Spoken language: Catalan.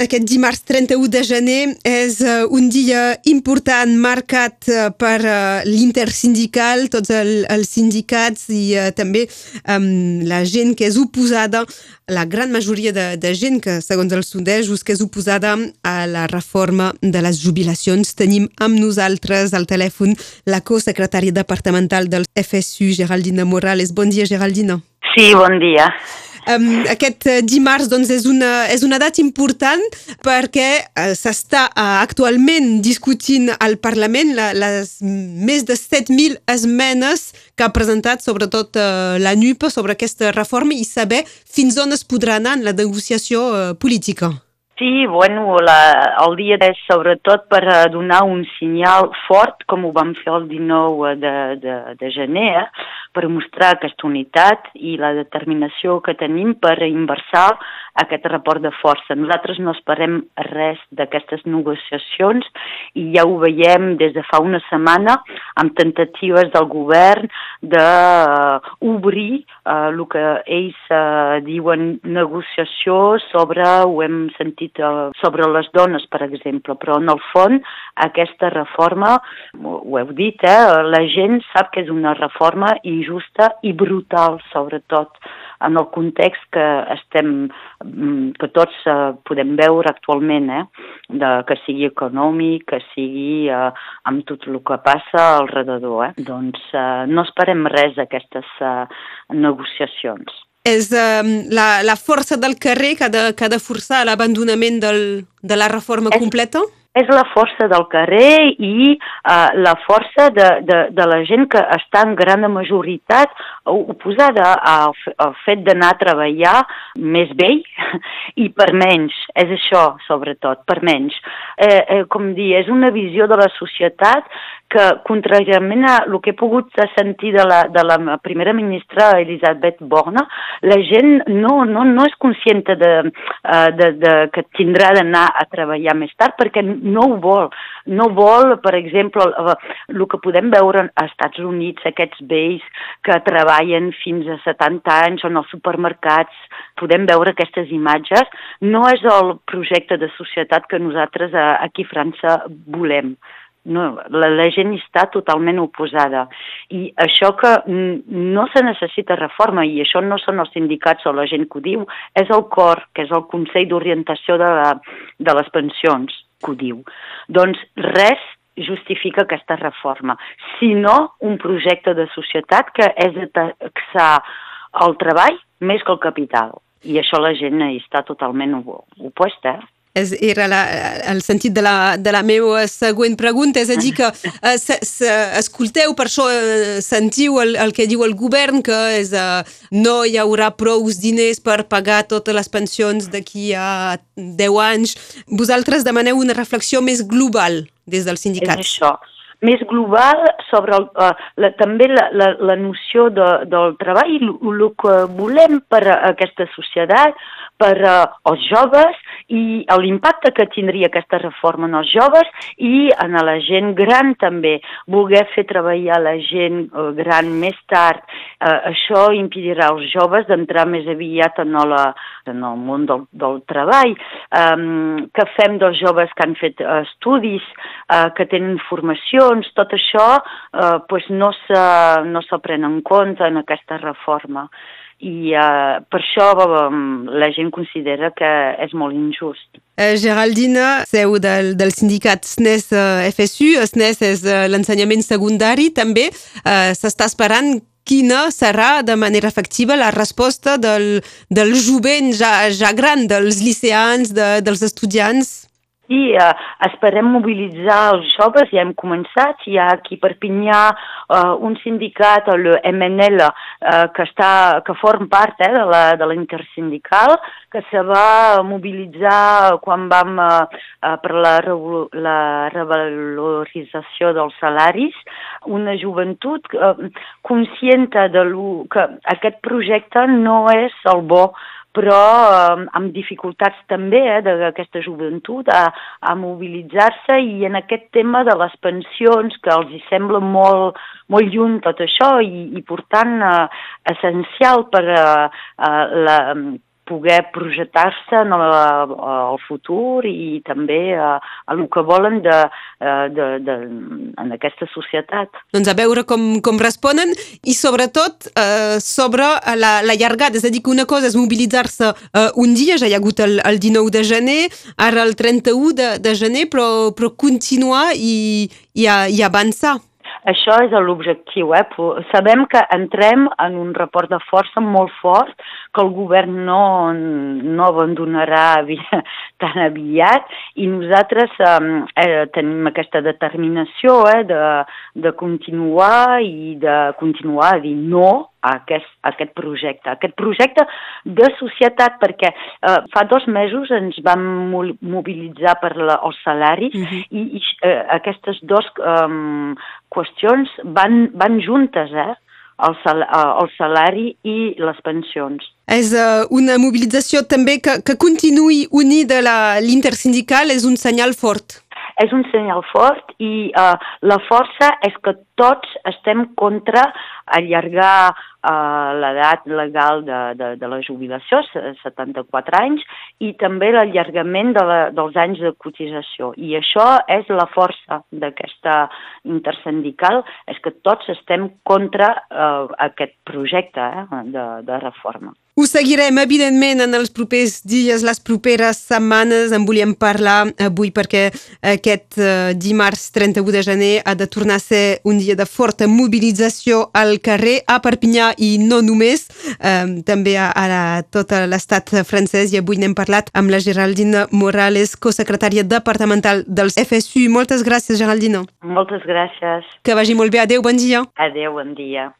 Aquest dimarts 31 de gener és uh, un dia important marcat uh, per uh, l'intersindical, tots el, els sindicats i uh, també um, la gent que és oposada, la gran majoria de, de gent que, segons els sondejos, que és oposada a la reforma de les jubilacions. Tenim amb nosaltres al telèfon la co-secretària departamental del FSU, Geraldina Morales. Bon dia, Geraldina. Sí, bon dia. Um, aquest uh, dimarts doncs, és, una, és una data important perquè uh, s'està uh, actualment discutint al Parlament la, les més de 7.000 esmenes que ha presentat sobretot uh, la NUP sobre aquesta reforma i saber fins on es podrà anar en la negociació uh, política. Sí, bueno, la, el dia és sobretot per donar un senyal fort, com ho vam fer el 19 de, de, de gener, per mostrar aquesta unitat i la determinació que tenim per inversar aquest report de força. Nosaltres no esperem res d'aquestes negociacions i ja ho veiem des de fa una setmana amb tentatives del govern d'obrir uh, uh, el que ells uh, diuen negociació sobre, ho hem sentit, uh, sobre les dones, per exemple, però en el fons aquesta reforma, ho heu dit, eh, la gent sap que és una reforma injusta i brutal, sobretot en el context que estem, mm, que tots eh, podem veure actualment, eh? de, que sigui econòmic, que sigui eh, amb tot el que passa al redador. Eh? Doncs eh, no esperem res d'aquestes eh, negociacions. És eh, la, la força del carrer que ha de, que ha de forçar l'abandonament de la reforma és, completa? És la força del carrer i uh, la força de, de, de la gent que està en gran majoritat oposada al, al fet d'anar a treballar més vell i per menys, és això sobretot, per menys. Eh, eh, com dir, és una visió de la societat que, contràriament a el que he pogut sentir de la, de la primera ministra Elisabeth Borna, la gent no, no, no és conscient de, de, de, de que tindrà d'anar a treballar més tard perquè no ho vol. No vol, per exemple, el que podem veure als Estats Units, aquests vells que treballen fins a 70 anys en els supermercats, podem veure aquestes imatges, no és el projecte de societat que nosaltres aquí a França volem. No, la, la gent està totalment oposada. I això que no se necessita reforma, i això no són els sindicats o la gent que ho diu, és el COR, que és el Consell d'Orientació de, la, de les Pensions, que ho diu. Doncs res justifica aquesta reforma, sinó un projecte de societat que és de taxar el treball més que el capital. I això la gent està totalment opuesta. Eh? És, era la, el sentit de la, de la meva següent pregunta, és a dir que eh, se, se, escolteu, per això eh, sentiu el, el que diu el govern, que és, eh, no hi haurà prou diners per pagar totes les pensions d'aquí a 10 anys. Vosaltres demaneu una reflexió més global des dels sindicats. És això més global sobre el, uh, la, també la, la, la noció de, del treball i el que volem per a aquesta societat, per uh, als joves i l'impacte que tindria aquesta reforma en els joves i en la gent gran també. Voler fer treballar la gent uh, gran més tard, uh, això impedirà als joves d'entrar més aviat en, la, en el món del, del treball. Um, que fem dels joves que han fet estudis, uh, que tenen formació, doncs tot això eh, pues no se, no en compte en aquesta reforma i eh, per això eh, la gent considera que és molt injust. Eh, Geraldina, seu del, del sindicat SNES eh, FSU, SNES és eh, l'ensenyament secundari també, eh, s'està esperant quina serà de manera efectiva la resposta del, del jovent ja, ja gran, dels liceans, de, dels estudiants? Sí, eh, esperem mobilitzar els joves, ja hem començat, hi ha aquí a Perpinyà eh, un sindicat, el MNL, eh, que, està, que form part eh, de, la, de l'intersindical, que se va mobilitzar quan vam eh, eh per la, la revalorització dels salaris, una joventut eh, conscienta de lo, que aquest projecte no és el bo però eh, amb dificultats també eh, d'aquesta joventut a, a mobilitzar-se i en aquest tema de les pensions que els hi sembla molt, molt lluny tot això i, i per tant eh, essencial per, eh, la, poder projectar-se al futur i també a, a el que volen de, de, de, en aquesta societat. Doncs a veure com, com responen i sobretot eh, sobre la, la llargada, és a dir que una cosa és mobilitzar-se eh, un dia, ja hi ha hagut el, el 19 de gener, ara el 31 de, de gener, però, però continuar i, i, i avançar. Això és l'objectiu. Eh? Sabem que entrem en un report de força molt fort, que el govern no, no abandonarà tan aviat i nosaltres eh, tenim aquesta determinació eh, de, de continuar i de continuar a dir no a aquest, a aquest projecte. Aquest projecte de societat, perquè eh, fa dos mesos ens vam mobilitzar per la, el salari uh -huh. i, i eh, aquestes dues eh, qüestions van, van juntes, eh? El, sal, eh, el salari i les pensions. És uh, una mobilització també que, que continuï unida l'intersindical, és un senyal fort és un senyal fort i uh, la força és que tots estem contra allargar uh, l'edat legal de, de, de la jubilació, 74 anys, i també l'allargament de la, dels anys de cotització. I això és la força d'aquesta intersindical, és que tots estem contra uh, aquest projecte eh, de, de reforma. Ho seguirem, evidentment, en els propers dies, les properes setmanes. En volíem parlar avui perquè aquest uh, dimarts 31 de gener ha de tornar a ser un dia de forta mobilització al carrer a Perpinyà i no només, eh, també a, a tot l'estat francès i avui n'hem parlat amb la Geraldina Morales, cosecretària departamental dels FSU. Moltes gràcies, Geraldina. Moltes gràcies. Que vagi molt bé. Adéu, bon dia. Adéu, bon dia.